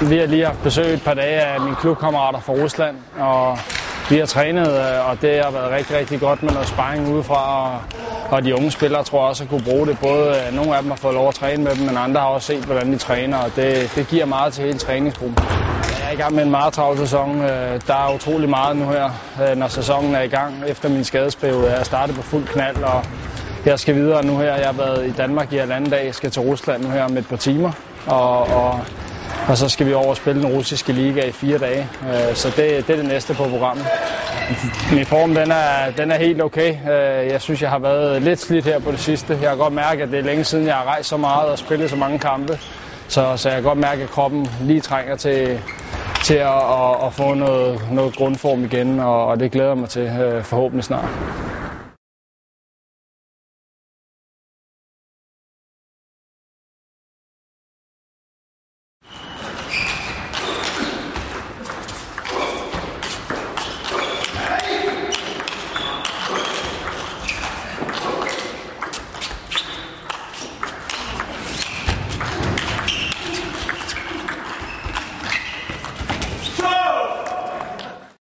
Vi har lige haft besøg et par dage af mine klubkammerater fra Rusland, og vi har trænet, øh, og det har været rigtig, rigtig godt med noget sparring udefra, og, og de unge spillere tror jeg også at kunne bruge det. Både øh, nogle af dem har fået lov at træne med dem, men andre har også set, hvordan de træner, og det, det giver meget til hele træningsgruppen. Jeg er i gang med en meget travl sæson. Øh, der er utrolig meget nu her, når sæsonen er i gang. Efter min skadesperiode er jeg startet på fuld knald, og jeg skal videre nu her. Jeg har været i Danmark i halvanden dag. Jeg skal til Rusland nu her om et par timer, og, og og så skal vi over og spille den russiske liga i fire dage. Øh, så det, det er det næste på programmet. Min form den er, den er helt okay. Øh, jeg synes, jeg har været lidt slidt her på det sidste. Jeg har godt mærke, at det er længe siden, jeg har rejst så meget og spillet så mange kampe. Så, så jeg kan godt mærke, at kroppen lige trænger til, til at, at, at få noget, noget grundform igen, og, og det glæder jeg mig til øh, forhåbentlig snart.